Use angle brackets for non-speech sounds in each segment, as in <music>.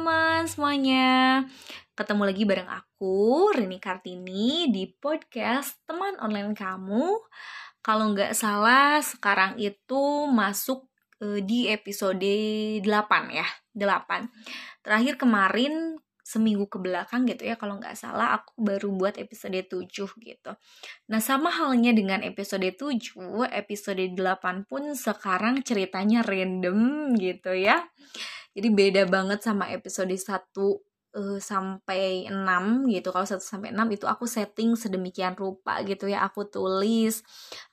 teman-teman semuanya Ketemu lagi bareng aku, Rini Kartini Di podcast teman online kamu Kalau nggak salah sekarang itu masuk uh, di episode 8 ya 8 Terakhir kemarin seminggu ke belakang gitu ya kalau nggak salah aku baru buat episode 7 gitu. Nah, sama halnya dengan episode 7, episode 8 pun sekarang ceritanya random gitu ya. Jadi beda banget sama episode 1 uh, sampai 6 gitu. Kalau 1 sampai 6 itu aku setting sedemikian rupa gitu ya. Aku tulis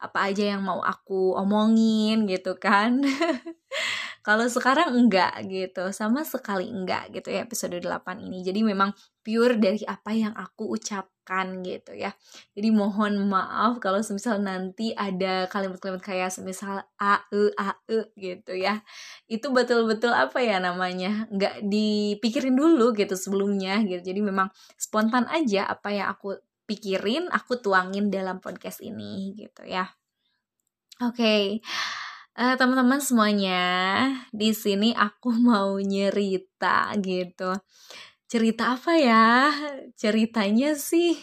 apa aja yang mau aku omongin gitu kan. <laughs> Kalau sekarang enggak gitu, sama sekali enggak gitu ya episode 8 ini. Jadi memang pure dari apa yang aku ucapkan gitu ya. Jadi mohon maaf kalau semisal nanti ada kalimat-kalimat kayak semisal a e a e gitu ya. Itu betul-betul apa ya namanya? Enggak dipikirin dulu gitu sebelumnya gitu. Jadi memang spontan aja apa yang aku pikirin, aku tuangin dalam podcast ini gitu ya. Oke. Okay. Uh, teman-teman semuanya, di sini aku <laughs> mau nyerita gitu. Cerita apa ya? Ceritanya sih,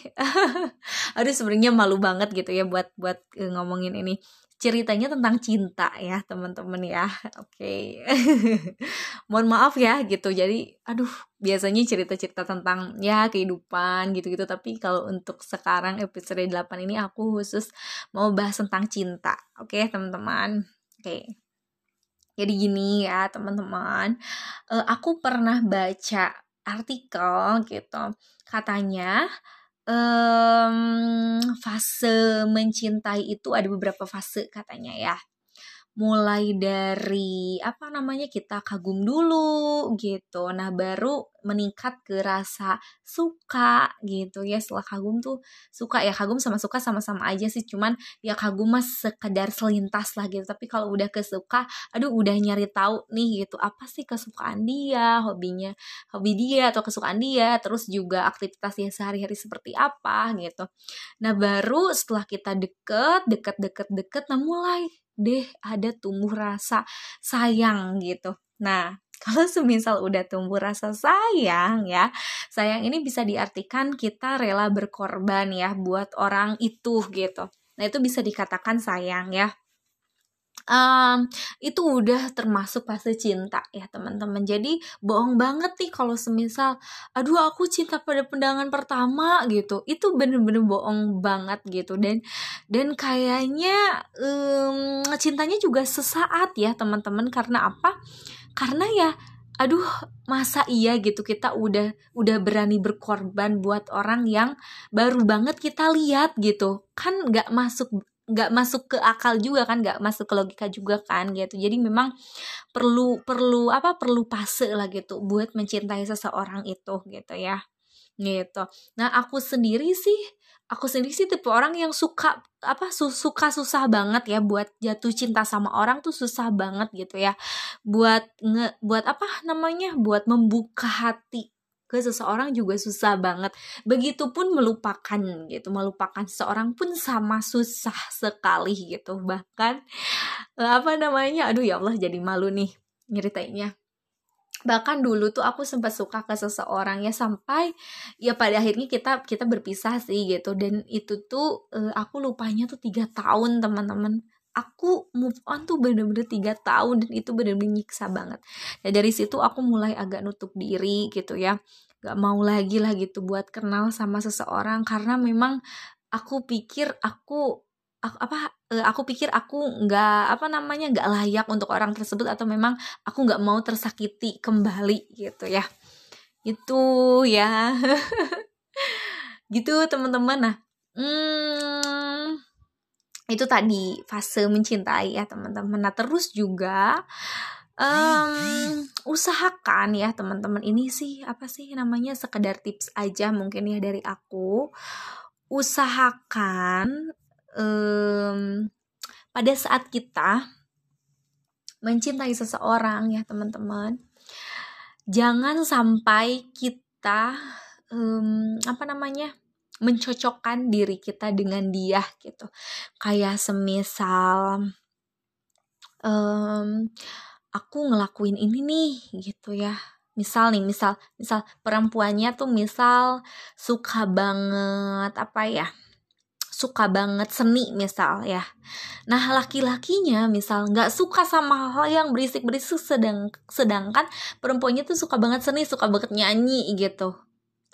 <laughs> aduh sebenarnya malu banget gitu ya buat buat uh, ngomongin ini. Ceritanya tentang cinta ya teman-teman ya. <laughs> Oke, okay. mohon maaf ya gitu. Jadi, aduh biasanya cerita-cerita tentang ya kehidupan gitu-gitu. Tapi kalau untuk sekarang episode 8 ini aku khusus mau bahas tentang cinta. Oke okay, teman-teman Oke. Jadi gini ya teman-teman, uh, aku pernah baca artikel gitu, katanya um, fase mencintai itu ada beberapa fase katanya ya mulai dari apa namanya kita kagum dulu gitu. Nah baru meningkat ke rasa suka gitu ya. Setelah kagum tuh suka ya kagum sama suka sama-sama aja sih. Cuman ya kagum mas sekedar selintas lah gitu. Tapi kalau udah ke suka aduh udah nyari tahu nih gitu. Apa sih kesukaan dia? Hobinya hobi dia atau kesukaan dia? Terus juga aktivitas dia sehari-hari seperti apa gitu. Nah baru setelah kita deket deket deket deket nah mulai deh ada tumbuh rasa sayang gitu. Nah, <laughs> kalau semisal udah tumbuh rasa sayang ya, sayang ini bisa diartikan kita rela berkorban ya buat orang itu gitu. Nah, itu bisa dikatakan sayang ya um, itu udah termasuk fase cinta ya teman-teman. Jadi bohong banget nih kalau semisal aduh aku cinta pada pandangan pertama gitu. Itu bener-bener bohong banget gitu. Dan dan kayaknya um, cintanya juga sesaat ya teman-teman. Karena apa? Karena ya aduh masa iya gitu. Kita udah udah berani berkorban buat orang yang baru banget kita lihat gitu. Kan nggak masuk nggak masuk ke akal juga kan nggak masuk ke logika juga kan gitu. Jadi memang perlu perlu apa perlu fase lah gitu buat mencintai seseorang itu gitu ya. Gitu. Nah aku sendiri sih aku sendiri sih tipe orang yang suka apa su suka susah banget ya buat jatuh cinta sama orang tuh susah banget gitu ya. Buat nge buat apa namanya buat membuka hati ke seseorang juga susah banget. Begitupun melupakan gitu, melupakan seseorang pun sama susah sekali gitu. Bahkan eh, apa namanya? Aduh ya Allah jadi malu nih nyeritainnya. Bahkan dulu tuh aku sempat suka ke seseorang ya sampai ya pada akhirnya kita kita berpisah sih gitu dan itu tuh eh, aku lupanya tuh tiga tahun teman-teman aku move on tuh bener-bener tiga tahun dan itu bener-bener nyiksa banget. Nah dari situ aku mulai agak nutup diri gitu ya, gak mau lagi lah gitu buat kenal sama seseorang karena memang aku pikir aku aku apa eh, aku pikir aku nggak apa namanya nggak layak untuk orang tersebut atau memang aku nggak mau tersakiti kembali gitu ya. Itu ya. <laughs> Gitu teman-teman. Nah hmm, itu tadi fase mencintai ya teman-teman. Nah terus juga um, usahakan ya teman-teman ini sih apa sih namanya sekedar tips aja mungkin ya dari aku. Usahakan um, pada saat kita mencintai seseorang ya teman-teman jangan sampai kita um, apa namanya mencocokkan diri kita dengan dia gitu. Kayak semisal um, aku ngelakuin ini nih gitu ya. Misal nih misal misal perempuannya tuh misal suka banget apa ya suka banget seni misal ya. Nah laki-lakinya misal nggak suka sama hal yang berisik-berisik sedang sedangkan perempuannya tuh suka banget seni suka banget nyanyi gitu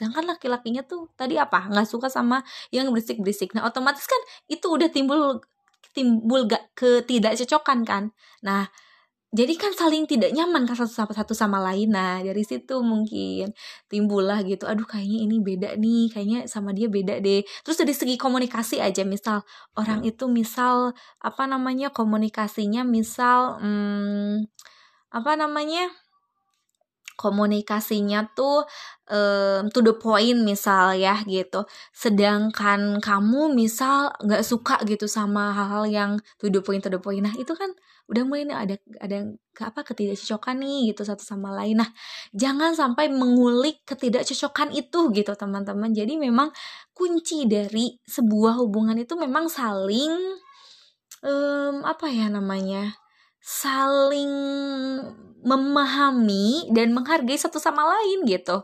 sedangkan laki-lakinya tuh tadi apa? Nggak suka sama yang berisik-berisik. Nah otomatis kan itu udah timbul timbul gak ketidakcocokan kan. Nah jadi kan saling tidak nyaman kan satu sama satu sama lain. Nah dari situ mungkin timbullah gitu aduh kayaknya ini beda nih kayaknya sama dia beda deh. Terus dari segi komunikasi aja misal orang itu misal apa namanya komunikasinya misal hmm, apa namanya komunikasinya tuh um, to the point misal ya gitu. Sedangkan kamu misal nggak suka gitu sama hal-hal yang to the point to the point. Nah itu kan udah mulai nih ada ada apa ketidakcocokan nih gitu satu sama lain. Nah jangan sampai mengulik ketidakcocokan itu gitu teman-teman. Jadi memang kunci dari sebuah hubungan itu memang saling um, apa ya namanya saling memahami dan menghargai satu sama lain gitu.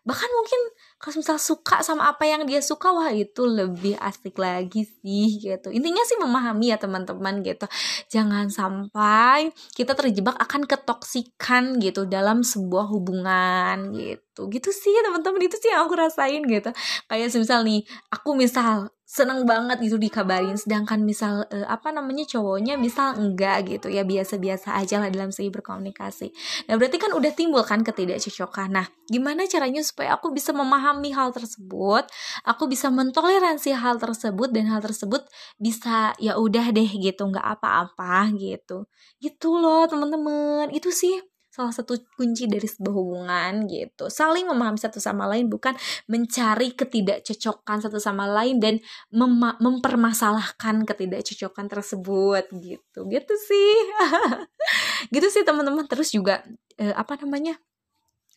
Bahkan mungkin kalau misal suka sama apa yang dia suka wah itu lebih asik lagi sih gitu. Intinya sih memahami ya teman-teman gitu. Jangan sampai kita terjebak akan ketoksikan gitu dalam sebuah hubungan gitu. Gitu sih teman-teman itu sih yang aku rasain gitu. Kayak misal nih aku misal seneng banget itu dikabarin. Sedangkan misal uh, apa namanya cowoknya misal enggak gitu ya biasa-biasa aja lah dalam segi berkomunikasi. Nah berarti kan udah timbul kan ketidakcocokan. Nah gimana caranya supaya aku bisa memahami hal tersebut aku bisa mentoleransi hal tersebut dan hal tersebut bisa ya udah deh gitu nggak apa-apa gitu. Gitu loh teman-teman. Itu sih salah satu kunci dari sebuah hubungan gitu. Saling memahami satu sama lain bukan mencari ketidakcocokan satu sama lain dan mem mempermasalahkan ketidakcocokan tersebut gitu. Gitu sih. <laughs> Gitu sih teman-teman. Terus juga eh, apa namanya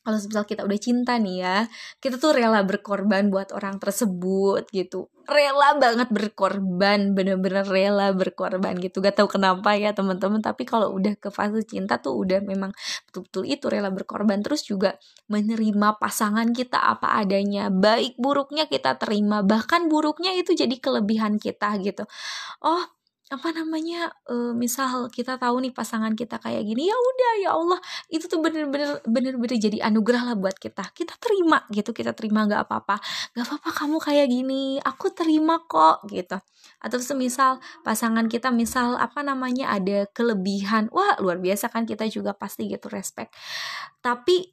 kalau misal kita udah cinta nih ya kita tuh rela berkorban buat orang tersebut gitu. Rela banget berkorban bener-bener rela berkorban gitu. Gak tahu kenapa ya teman-teman. Tapi kalau udah ke fase cinta tuh udah memang betul-betul itu rela berkorban. Terus juga menerima pasangan kita apa adanya. Baik buruknya kita terima bahkan buruknya itu jadi kelebihan kita gitu. Oh apa namanya uh, misal kita tahu nih pasangan kita kayak gini ya udah ya Allah itu tuh bener-bener bener-bener jadi anugerah lah buat kita. Kita terima gitu kita terima nggak apa-apa. Nggak apa-apa kamu kayak gini aku terima kok gitu. Atau semisal pasangan kita misal apa namanya ada kelebihan wah luar biasa kan kita juga pasti gitu respect. Tapi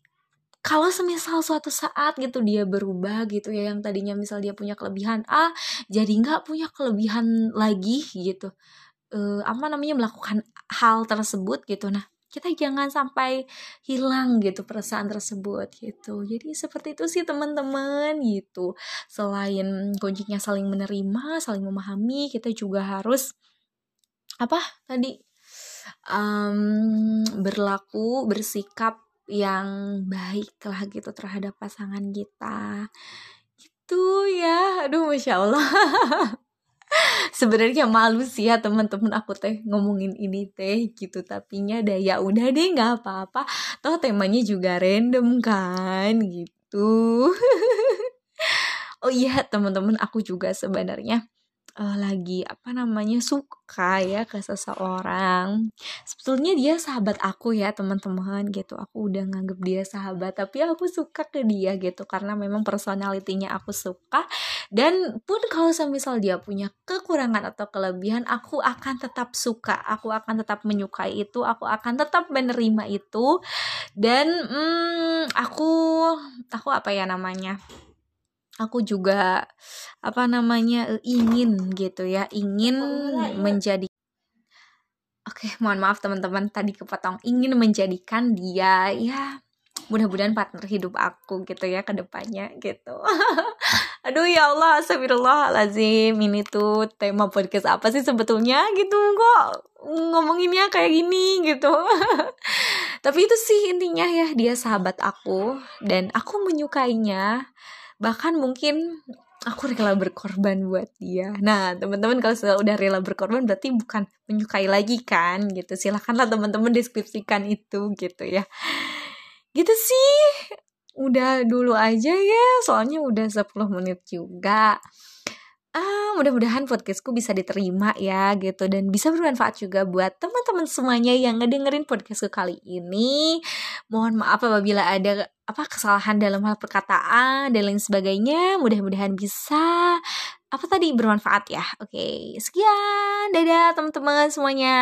kalau semisal suatu saat gitu dia berubah gitu ya yang tadinya misal dia punya kelebihan A jadi nggak punya kelebihan lagi gitu. Uh, apa namanya melakukan hal tersebut gitu. Nah kita jangan sampai hilang gitu perasaan tersebut gitu. Jadi seperti itu sih teman-teman gitu. Selain kuncinya saling menerima saling memahami kita juga harus apa tadi um, berlaku bersikap yang baik lah gitu terhadap pasangan kita. Gitu ya. Aduh masya allah. <laughs> Sebenarnya malu sih ya teman-teman aku teh ngomongin ini teh gitu. Tapi nya ya udah deh nggak apa-apa. Toh temanya juga random kan gitu. <laughs> Oh iya teman-teman aku juga sebenarnya uh, lagi apa namanya suka ya ke seseorang. Sebetulnya dia sahabat aku ya teman-teman gitu. Aku udah nganggep dia sahabat tapi aku suka ke dia gitu. Karena memang personalitinya aku suka. Dan pun kalau misal dia punya kekurangan atau kelebihan aku akan tetap suka. Aku akan tetap menyukai itu. Aku akan tetap menerima itu. Dan hmm, aku aku apa ya namanya aku juga apa namanya ingin gitu ya ingin menjadi Oke, mohon maaf teman-teman tadi kepotong. Ingin menjadikan dia ya mudah-mudahan partner hidup aku gitu ya ke depannya gitu. <laughs> Aduh ya Allah, astagfirullahalazim. Ini tuh tema podcast apa sih sebetulnya gitu kok ngomonginnya kayak gini gitu. <laughs> Tapi itu sih intinya ya, dia sahabat aku dan aku menyukainya bahkan mungkin aku rela berkorban buat dia. Nah, teman-teman kalau sudah udah rela berkorban berarti bukan menyukai lagi kan gitu. Silahkanlah teman-teman deskripsikan itu gitu ya. gitu sih udah dulu aja ya soalnya udah 10 menit juga ah mudah-mudahan podcastku bisa diterima ya gitu. Dan bisa bermanfaat juga buat teman-teman semuanya yang ngedengerin podcastku kali ini. Mohon maaf apabila ada apa kesalahan dalam hal perkataan dan lain sebagainya. Mudah-mudahan bisa apa tadi bermanfaat ya. Oke sekian. Dadah teman-teman semuanya